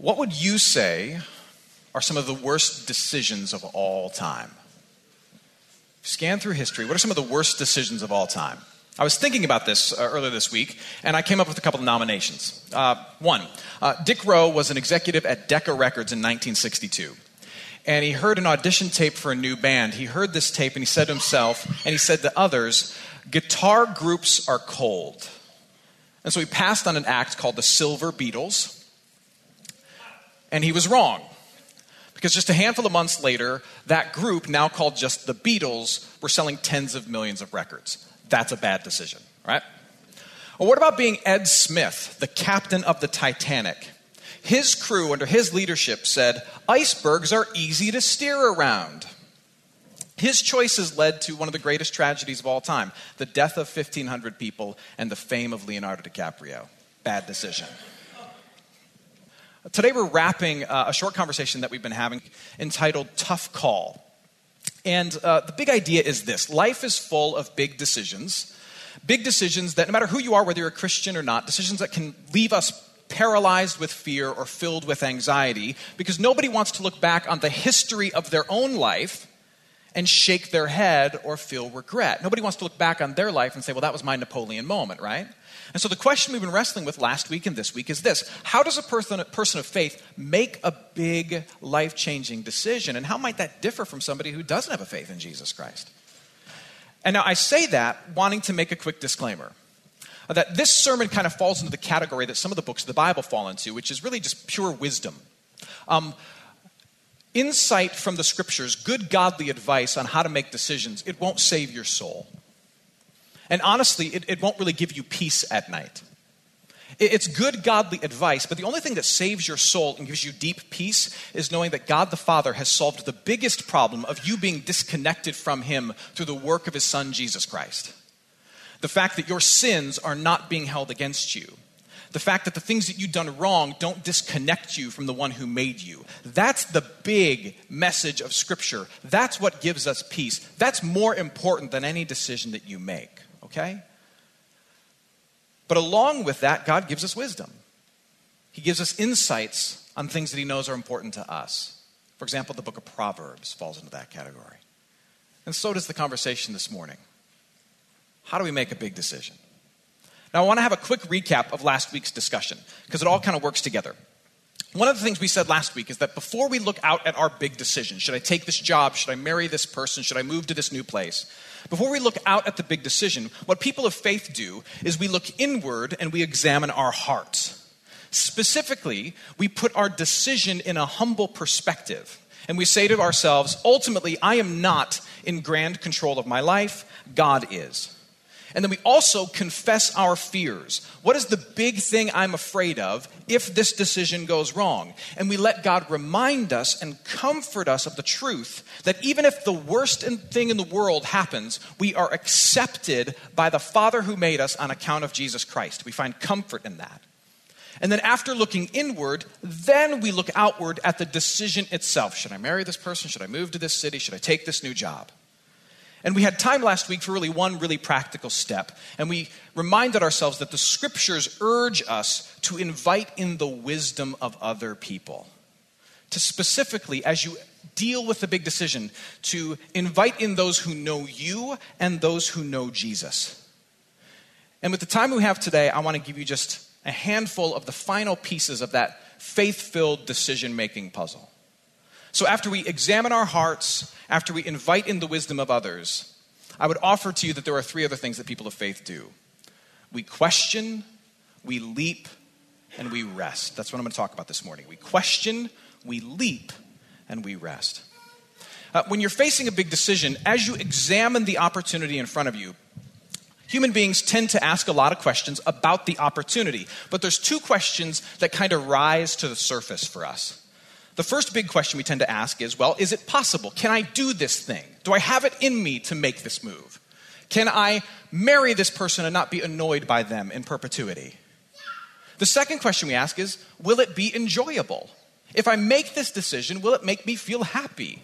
what would you say are some of the worst decisions of all time? Scan through history. What are some of the worst decisions of all time? I was thinking about this uh, earlier this week, and I came up with a couple of nominations. Uh, one, uh, Dick Rowe was an executive at Decca Records in 1962. And he heard an audition tape for a new band. He heard this tape and he said to himself, and he said to others, guitar groups are cold. And so he passed on an act called the Silver Beatles. And he was wrong. Because just a handful of months later, that group, now called just the Beatles, were selling tens of millions of records. That's a bad decision, right? Or what about being Ed Smith, the captain of the Titanic? His crew, under his leadership, said icebergs are easy to steer around. His choices led to one of the greatest tragedies of all time the death of 1,500 people and the fame of Leonardo DiCaprio. Bad decision. Today, we're wrapping uh, a short conversation that we've been having entitled Tough Call. And uh, the big idea is this life is full of big decisions. Big decisions that, no matter who you are, whether you're a Christian or not, decisions that can leave us paralyzed with fear or filled with anxiety because nobody wants to look back on the history of their own life and shake their head or feel regret. Nobody wants to look back on their life and say, well, that was my Napoleon moment, right? And so the question we've been wrestling with last week and this week is this How does a person, a person of faith make a big life changing decision? And how might that differ from somebody who doesn't have a faith in Jesus Christ? And now I say that wanting to make a quick disclaimer that this sermon kind of falls into the category that some of the books of the Bible fall into, which is really just pure wisdom. Um, insight from the scriptures, good godly advice on how to make decisions, it won't save your soul. And honestly, it, it won't really give you peace at night. It, it's good godly advice, but the only thing that saves your soul and gives you deep peace is knowing that God the Father has solved the biggest problem of you being disconnected from Him through the work of His Son, Jesus Christ. The fact that your sins are not being held against you. The fact that the things that you've done wrong don't disconnect you from the one who made you. That's the big message of Scripture. That's what gives us peace. That's more important than any decision that you make okay? But along with that, God gives us wisdom. He gives us insights on things that He knows are important to us. For example, the book of Proverbs falls into that category. And so does the conversation this morning. How do we make a big decision? Now, I want to have a quick recap of last week's discussion because it all kind of works together. One of the things we said last week is that before we look out at our big decision should I take this job? Should I marry this person? Should I move to this new place? Before we look out at the big decision, what people of faith do is we look inward and we examine our hearts. Specifically, we put our decision in a humble perspective. And we say to ourselves, ultimately, I am not in grand control of my life, God is. And then we also confess our fears. What is the big thing I'm afraid of if this decision goes wrong? And we let God remind us and comfort us of the truth that even if the worst thing in the world happens, we are accepted by the Father who made us on account of Jesus Christ. We find comfort in that. And then after looking inward, then we look outward at the decision itself. Should I marry this person? Should I move to this city? Should I take this new job? And we had time last week for really one really practical step. And we reminded ourselves that the scriptures urge us to invite in the wisdom of other people. To specifically, as you deal with the big decision, to invite in those who know you and those who know Jesus. And with the time we have today, I want to give you just a handful of the final pieces of that faith filled decision making puzzle. So, after we examine our hearts, after we invite in the wisdom of others, I would offer to you that there are three other things that people of faith do we question, we leap, and we rest. That's what I'm going to talk about this morning. We question, we leap, and we rest. Uh, when you're facing a big decision, as you examine the opportunity in front of you, human beings tend to ask a lot of questions about the opportunity. But there's two questions that kind of rise to the surface for us. The first big question we tend to ask is well, is it possible? Can I do this thing? Do I have it in me to make this move? Can I marry this person and not be annoyed by them in perpetuity? The second question we ask is will it be enjoyable? If I make this decision, will it make me feel happy?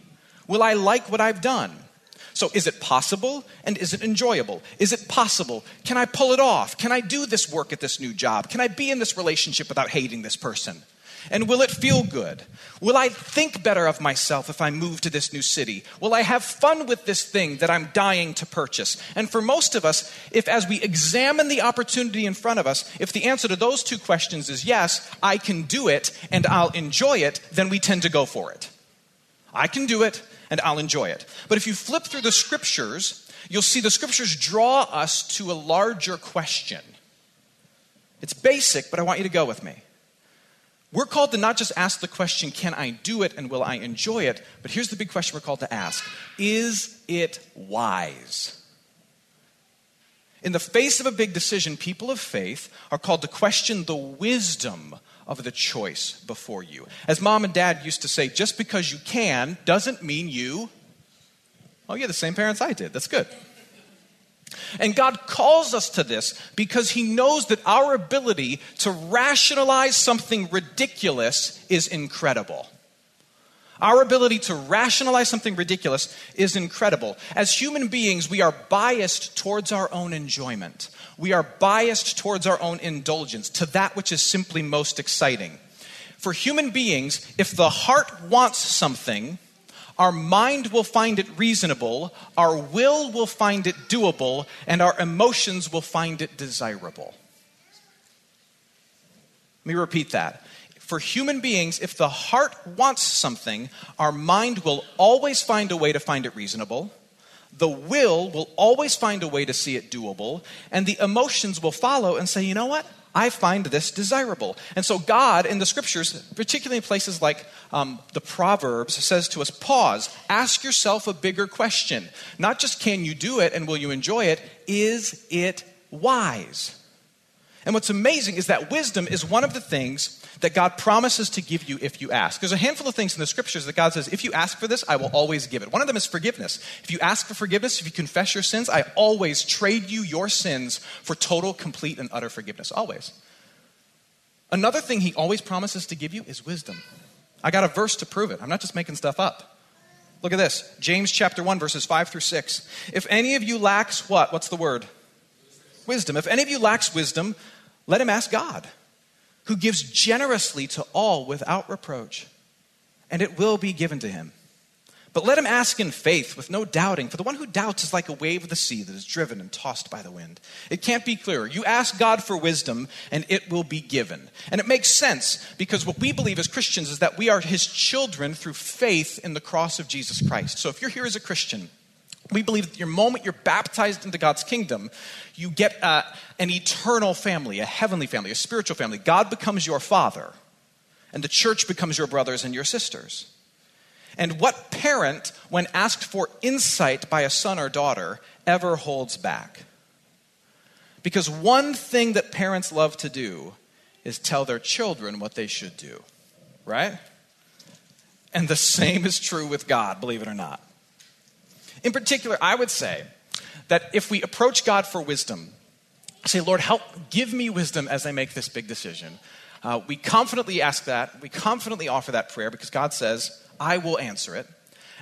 Will I like what I've done? So, is it possible and is it enjoyable? Is it possible? Can I pull it off? Can I do this work at this new job? Can I be in this relationship without hating this person? And will it feel good? Will I think better of myself if I move to this new city? Will I have fun with this thing that I'm dying to purchase? And for most of us, if as we examine the opportunity in front of us, if the answer to those two questions is yes, I can do it and I'll enjoy it, then we tend to go for it. I can do it and I'll enjoy it. But if you flip through the scriptures, you'll see the scriptures draw us to a larger question. It's basic, but I want you to go with me. We're called to not just ask the question, can I do it and will I enjoy it? But here's the big question we're called to ask Is it wise? In the face of a big decision, people of faith are called to question the wisdom of the choice before you. As mom and dad used to say, just because you can doesn't mean you. Oh, yeah, the same parents I did. That's good. And God calls us to this because He knows that our ability to rationalize something ridiculous is incredible. Our ability to rationalize something ridiculous is incredible. As human beings, we are biased towards our own enjoyment. We are biased towards our own indulgence, to that which is simply most exciting. For human beings, if the heart wants something, our mind will find it reasonable, our will will find it doable, and our emotions will find it desirable. Let me repeat that. For human beings, if the heart wants something, our mind will always find a way to find it reasonable. The will will always find a way to see it doable. And the emotions will follow and say, you know what? I find this desirable. And so, God in the scriptures, particularly in places like um, the Proverbs, says to us pause, ask yourself a bigger question. Not just can you do it and will you enjoy it, is it wise? And what's amazing is that wisdom is one of the things that God promises to give you if you ask. There's a handful of things in the scriptures that God says, if you ask for this, I will always give it. One of them is forgiveness. If you ask for forgiveness, if you confess your sins, I always trade you your sins for total, complete, and utter forgiveness. Always. Another thing he always promises to give you is wisdom. I got a verse to prove it. I'm not just making stuff up. Look at this James chapter 1, verses 5 through 6. If any of you lacks what? What's the word? Wisdom. If any of you lacks wisdom, let him ask God who gives generously to all without reproach, and it will be given to him. But let him ask in faith with no doubting, for the one who doubts is like a wave of the sea that is driven and tossed by the wind. It can't be clearer. You ask God for wisdom, and it will be given. And it makes sense because what we believe as Christians is that we are his children through faith in the cross of Jesus Christ. So if you're here as a Christian, we believe that your moment you're baptized into God's kingdom, you get uh, an eternal family, a heavenly family, a spiritual family. God becomes your father, and the church becomes your brothers and your sisters. And what parent, when asked for insight by a son or daughter, ever holds back? Because one thing that parents love to do is tell their children what they should do, right? And the same is true with God, believe it or not. In particular, I would say that if we approach God for wisdom, say, Lord, help, give me wisdom as I make this big decision. Uh, we confidently ask that. We confidently offer that prayer because God says, I will answer it.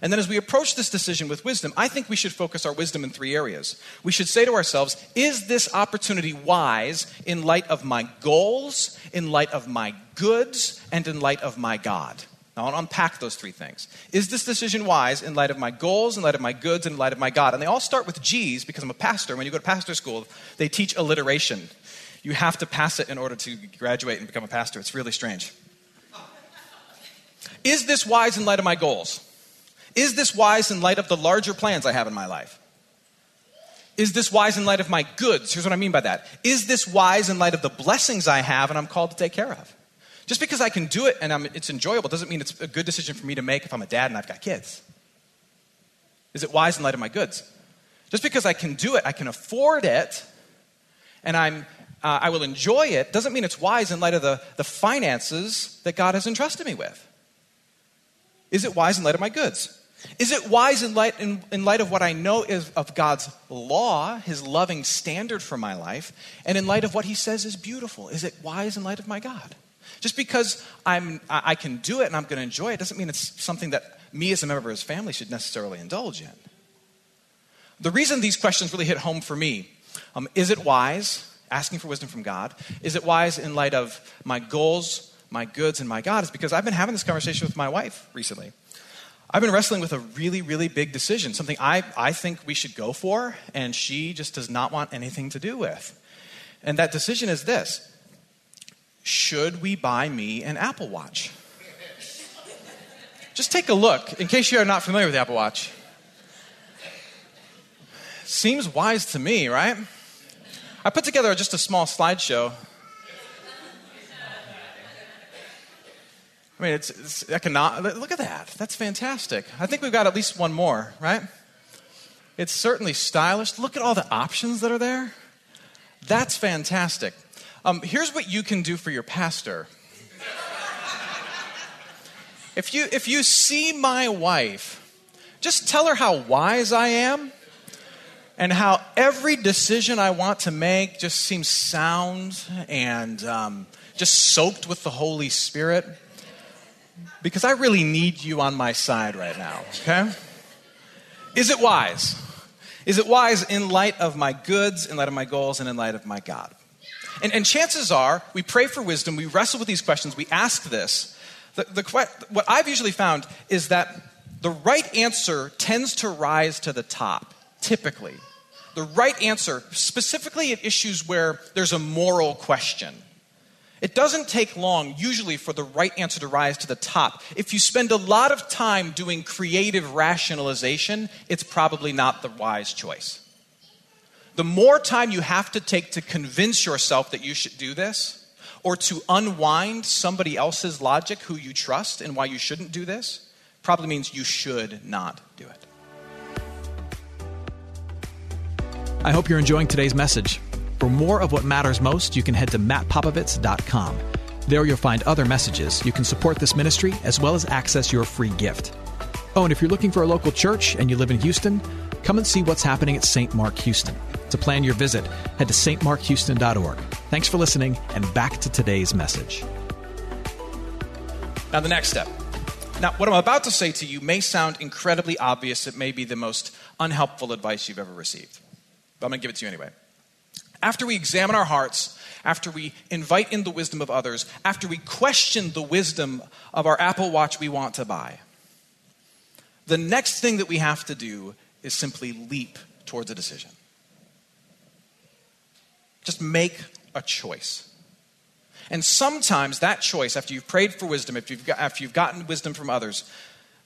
And then as we approach this decision with wisdom, I think we should focus our wisdom in three areas. We should say to ourselves, is this opportunity wise in light of my goals, in light of my goods, and in light of my God? Now, I want to unpack those three things. Is this decision wise in light of my goals, in light of my goods, in light of my God? And they all start with G's because I'm a pastor. When you go to pastor school, they teach alliteration. You have to pass it in order to graduate and become a pastor. It's really strange. Is this wise in light of my goals? Is this wise in light of the larger plans I have in my life? Is this wise in light of my goods? Here's what I mean by that. Is this wise in light of the blessings I have and I'm called to take care of? Just because I can do it and I'm, it's enjoyable doesn't mean it's a good decision for me to make if I'm a dad and I've got kids. Is it wise in light of my goods? Just because I can do it, I can afford it, and I'm, uh, I will enjoy it, doesn't mean it's wise in light of the, the finances that God has entrusted me with. Is it wise in light of my goods? Is it wise in light, in, in light of what I know is of God's law, his loving standard for my life, and in light of what he says is beautiful? Is it wise in light of my God? Just because I'm, I can do it and I'm going to enjoy it doesn't mean it's something that me as a member of his family should necessarily indulge in. The reason these questions really hit home for me um, is it wise, asking for wisdom from God? Is it wise in light of my goals, my goods, and my God? Is because I've been having this conversation with my wife recently. I've been wrestling with a really, really big decision, something I, I think we should go for, and she just does not want anything to do with. And that decision is this Should we buy me an Apple Watch? Just take a look, in case you are not familiar with the Apple Watch. Seems wise to me, right? I put together just a small slideshow I mean, it's, it's economic. Look at that. That's fantastic. I think we've got at least one more, right? It's certainly stylish. Look at all the options that are there. That's fantastic. Um, here's what you can do for your pastor. If you, if you see my wife, just tell her how wise I am and how every decision I want to make just seems sound and um, just soaked with the Holy Spirit because I really need you on my side right now, okay? Is it wise? Is it wise in light of my goods, in light of my goals, and in light of my God? And, and chances are, we pray for wisdom, we wrestle with these questions, we ask this. The, the, what I've usually found is that the right answer tends to rise to the top, typically. The right answer, specifically at issues where there's a moral question. It doesn't take long, usually, for the right answer to rise to the top. If you spend a lot of time doing creative rationalization, it's probably not the wise choice. The more time you have to take to convince yourself that you should do this, or to unwind somebody else's logic who you trust and why you shouldn't do this, probably means you should not do it. I hope you're enjoying today's message. For more of what matters most, you can head to mattpopovits.com. There you'll find other messages. You can support this ministry as well as access your free gift. Oh, and if you're looking for a local church and you live in Houston, come and see what's happening at St. Mark Houston. To plan your visit, head to stmarkhouston.org. Thanks for listening, and back to today's message. Now, the next step. Now, what I'm about to say to you may sound incredibly obvious. It may be the most unhelpful advice you've ever received. But I'm going to give it to you anyway. After we examine our hearts, after we invite in the wisdom of others, after we question the wisdom of our Apple Watch we want to buy, the next thing that we have to do is simply leap towards a decision. Just make a choice. And sometimes that choice, after you've prayed for wisdom, after you've, got, after you've gotten wisdom from others,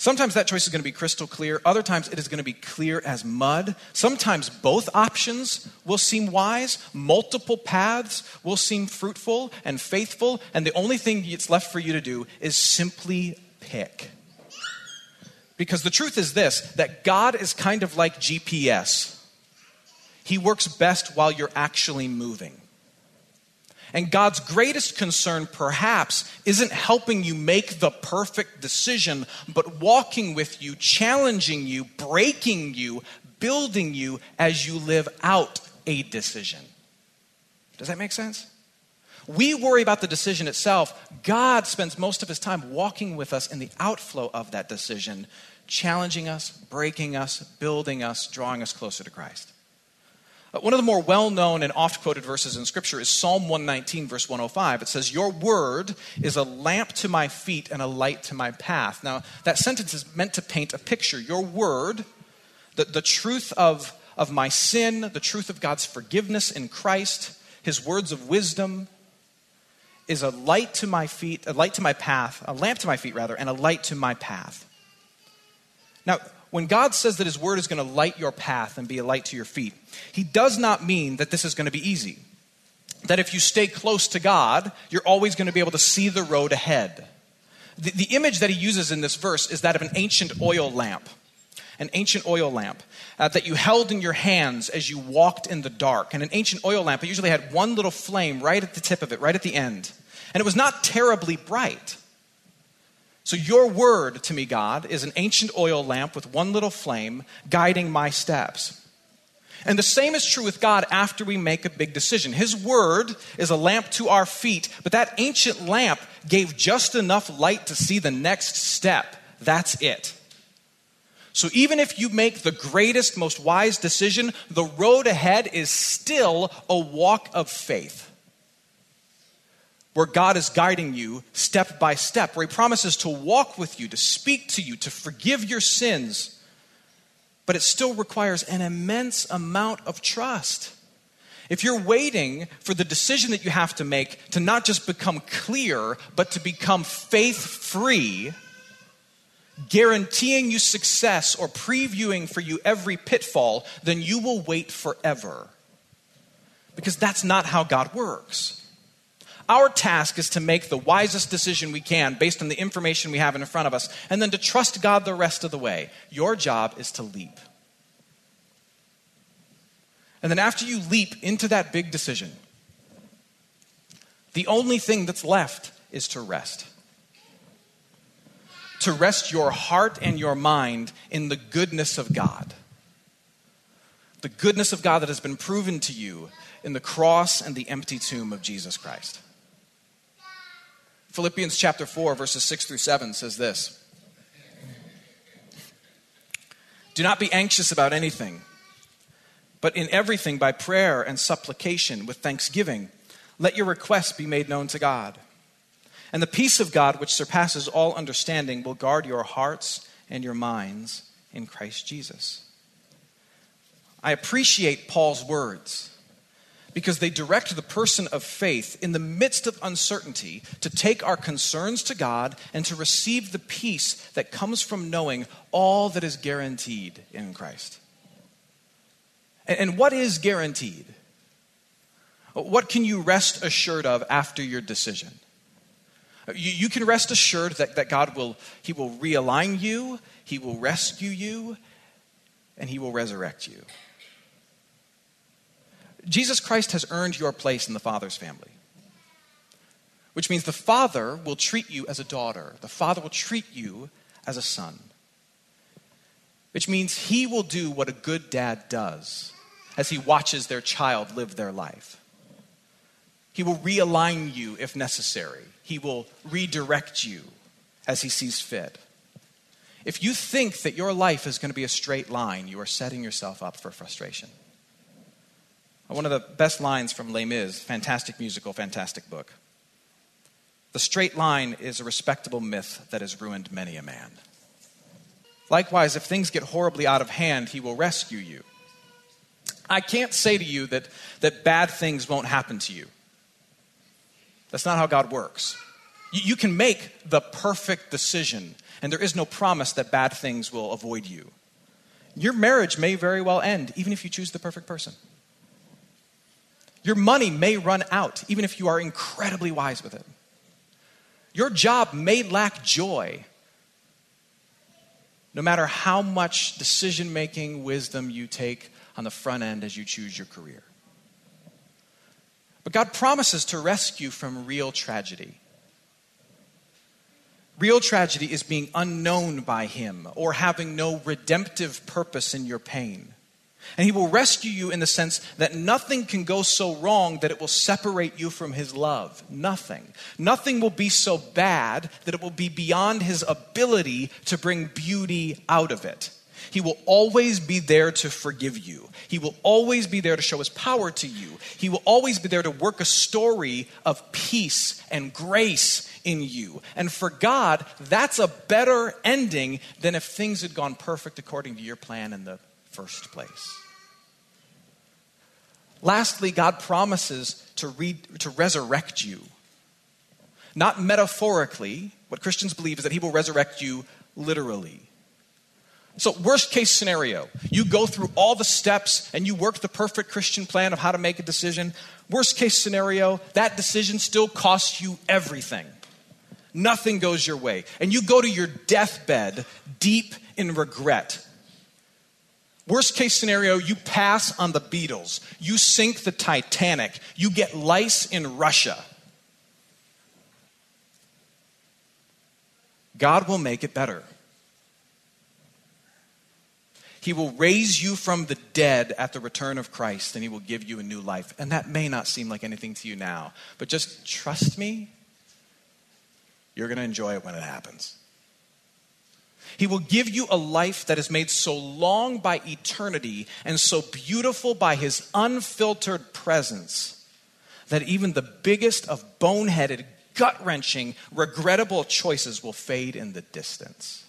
Sometimes that choice is going to be crystal clear. Other times it is going to be clear as mud. Sometimes both options will seem wise. Multiple paths will seem fruitful and faithful. And the only thing it's left for you to do is simply pick. Because the truth is this that God is kind of like GPS. He works best while you're actually moving. And God's greatest concern, perhaps, isn't helping you make the perfect decision, but walking with you, challenging you, breaking you, building you as you live out a decision. Does that make sense? We worry about the decision itself. God spends most of his time walking with us in the outflow of that decision challenging us, breaking us, building us, drawing us closer to Christ. Uh, one of the more well known and oft quoted verses in Scripture is Psalm 119, verse 105. It says, Your word is a lamp to my feet and a light to my path. Now, that sentence is meant to paint a picture. Your word, the, the truth of, of my sin, the truth of God's forgiveness in Christ, his words of wisdom, is a light to my feet, a light to my path, a lamp to my feet, rather, and a light to my path. Now, when God says that His Word is going to light your path and be a light to your feet, He does not mean that this is going to be easy. That if you stay close to God, you're always going to be able to see the road ahead. The, the image that He uses in this verse is that of an ancient oil lamp. An ancient oil lamp uh, that you held in your hands as you walked in the dark. And an ancient oil lamp, it usually had one little flame right at the tip of it, right at the end. And it was not terribly bright. So, your word to me, God, is an ancient oil lamp with one little flame guiding my steps. And the same is true with God after we make a big decision. His word is a lamp to our feet, but that ancient lamp gave just enough light to see the next step. That's it. So even if you make the greatest, most wise decision, the road ahead is still a walk of faith where God is guiding you step by step, where He promises to walk with you, to speak to you, to forgive your sins. But it still requires an immense amount of trust. If you're waiting for the decision that you have to make to not just become clear, but to become faith free, guaranteeing you success or previewing for you every pitfall, then you will wait forever. Because that's not how God works. Our task is to make the wisest decision we can based on the information we have in front of us, and then to trust God the rest of the way. Your job is to leap. And then after you leap into that big decision, the only thing that's left is to rest. To rest your heart and your mind in the goodness of God. The goodness of God that has been proven to you in the cross and the empty tomb of Jesus Christ. Philippians chapter 4, verses 6 through 7 says this Do not be anxious about anything, but in everything by prayer and supplication with thanksgiving, let your requests be made known to God. And the peace of God, which surpasses all understanding, will guard your hearts and your minds in Christ Jesus. I appreciate Paul's words because they direct the person of faith in the midst of uncertainty to take our concerns to God and to receive the peace that comes from knowing all that is guaranteed in Christ. And, what is guaranteed? What can you rest assured of after your decision? You, can rest assured that, that God will, He will realign you, He will rescue you, and He will resurrect you. Jesus Christ has earned your place in the Father's family. Which means the Father will treat you as a daughter, the Father will treat you as a son. Which means he will do what a good dad does as he watches their child live their life. He will realign you if necessary, he will redirect you as he sees fit. If you think that your life is going to be a straight line, you are setting yourself up for frustration. One of the best lines from Les Mis, fantastic musical, fantastic book. The straight line is a respectable myth that has ruined many a man. Likewise, if things get horribly out of hand, he will rescue you. I can't say to you that, that bad things won't happen to you. That's not how God works. You, you can make the perfect decision, and there is no promise that bad things will avoid you. Your marriage may very well end, even if you choose the perfect person. Your money may run out, even if you are incredibly wise with it. Your job may lack joy, no matter how much decision making wisdom you take on the front end as you choose your career. But God promises to rescue from real tragedy. Real tragedy is being unknown by Him or having no redemptive purpose in your pain. And he will rescue you in the sense that nothing can go so wrong that it will separate you from his love. Nothing. Nothing will be so bad that it will be beyond his ability to bring beauty out of it. He will always be there to forgive you. He will always be there to show his power to you. He will always be there to work a story of peace and grace in you. And for God, that's a better ending than if things had gone perfect according to your plan in the first place. Lastly, God promises to, re- to resurrect you. Not metaphorically. What Christians believe is that He will resurrect you literally. So, worst case scenario, you go through all the steps and you work the perfect Christian plan of how to make a decision. Worst case scenario, that decision still costs you everything. Nothing goes your way. And you go to your deathbed deep in regret Worst case scenario, you pass on the Beatles. You sink the Titanic. You get lice in Russia. God will make it better. He will raise you from the dead at the return of Christ and he will give you a new life. And that may not seem like anything to you now, but just trust me, you're going to enjoy it when it happens. He will give you a life that is made so long by eternity and so beautiful by his unfiltered presence that even the biggest of boneheaded, gut wrenching, regrettable choices will fade in the distance.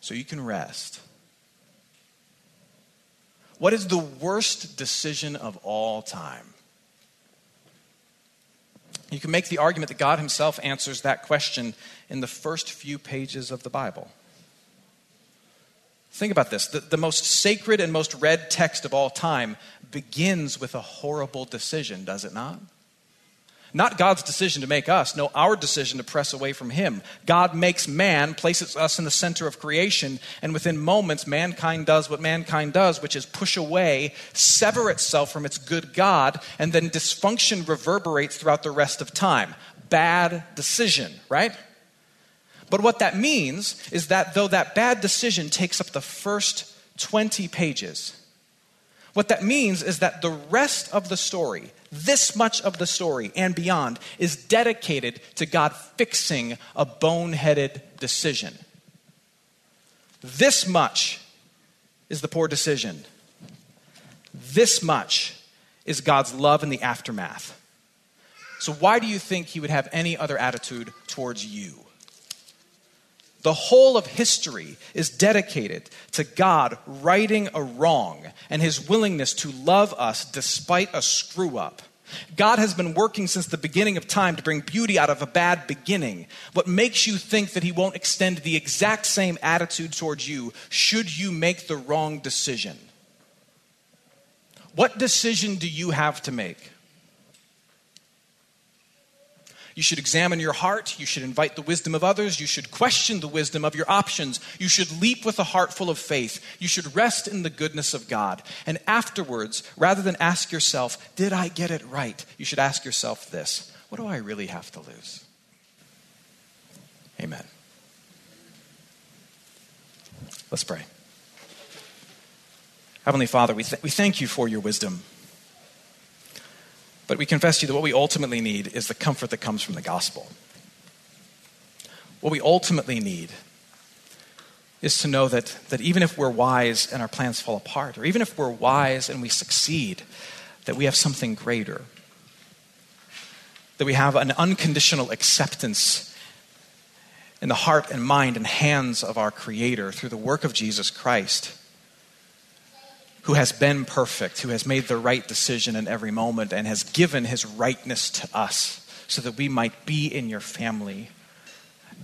So you can rest. What is the worst decision of all time? You can make the argument that God Himself answers that question in the first few pages of the Bible. Think about this the, the, most sacred and most read text of all time begins with a horrible decision, does it not? Not God's decision to make us, no, our decision to press away from Him. God makes man, places us in the center of creation, and within moments, mankind does what mankind does, which is push away, sever itself from its good God, and then dysfunction reverberates throughout the rest of time. Bad decision, right? But what that means is that though that bad decision takes up the first 20 pages, what that means is that the rest of the story, this much of the story and beyond, is dedicated to God fixing a boneheaded decision. This much is the poor decision. This much is God's love in the aftermath. So, why do you think He would have any other attitude towards you? The whole of history is dedicated to God righting a wrong and his willingness to love us despite a screw up. God has been working since the beginning of time to bring beauty out of a bad beginning. What makes you think that he won't extend the exact same attitude towards you should you make the wrong decision? What decision do you have to make? You should examine your heart. You should invite the wisdom of others. You should question the wisdom of your options. You should leap with a heart full of faith. You should rest in the goodness of God. And afterwards, rather than ask yourself, Did I get it right? you should ask yourself this What do I really have to lose? Amen. Let's pray. Heavenly Father, we, th- we thank you for your wisdom. But we confess to you that what we ultimately need is the comfort that comes from the gospel. What we ultimately need is to know that, that even if we're wise and our plans fall apart, or even if we're wise and we succeed, that we have something greater. That we have an unconditional acceptance in the heart and mind and hands of our Creator through the work of Jesus Christ who has been perfect, who has made the right decision in every moment, and has given his rightness to us so that we might be in your family,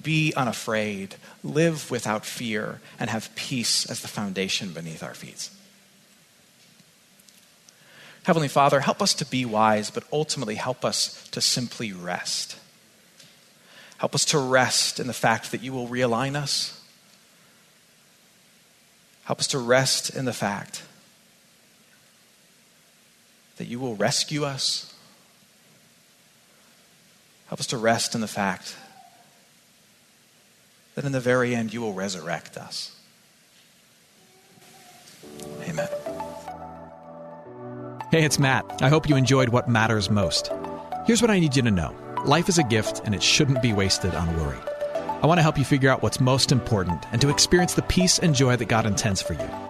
be unafraid, live without fear, and have peace as the foundation beneath our feet. Heavenly Father, help us to be wise, but ultimately help us to simply rest. Help us to rest in the fact that you will realign us. Help us to rest in the fact that you will rescue us. Help us to rest in the fact that in the very end you will resurrect us. Amen. Hey, it's Matt. I hope you enjoyed what matters most. Here's what I need you to know life is a gift, and it shouldn't be wasted on worry. I want to help you figure out what's most important and to experience the peace and joy that God intends for you.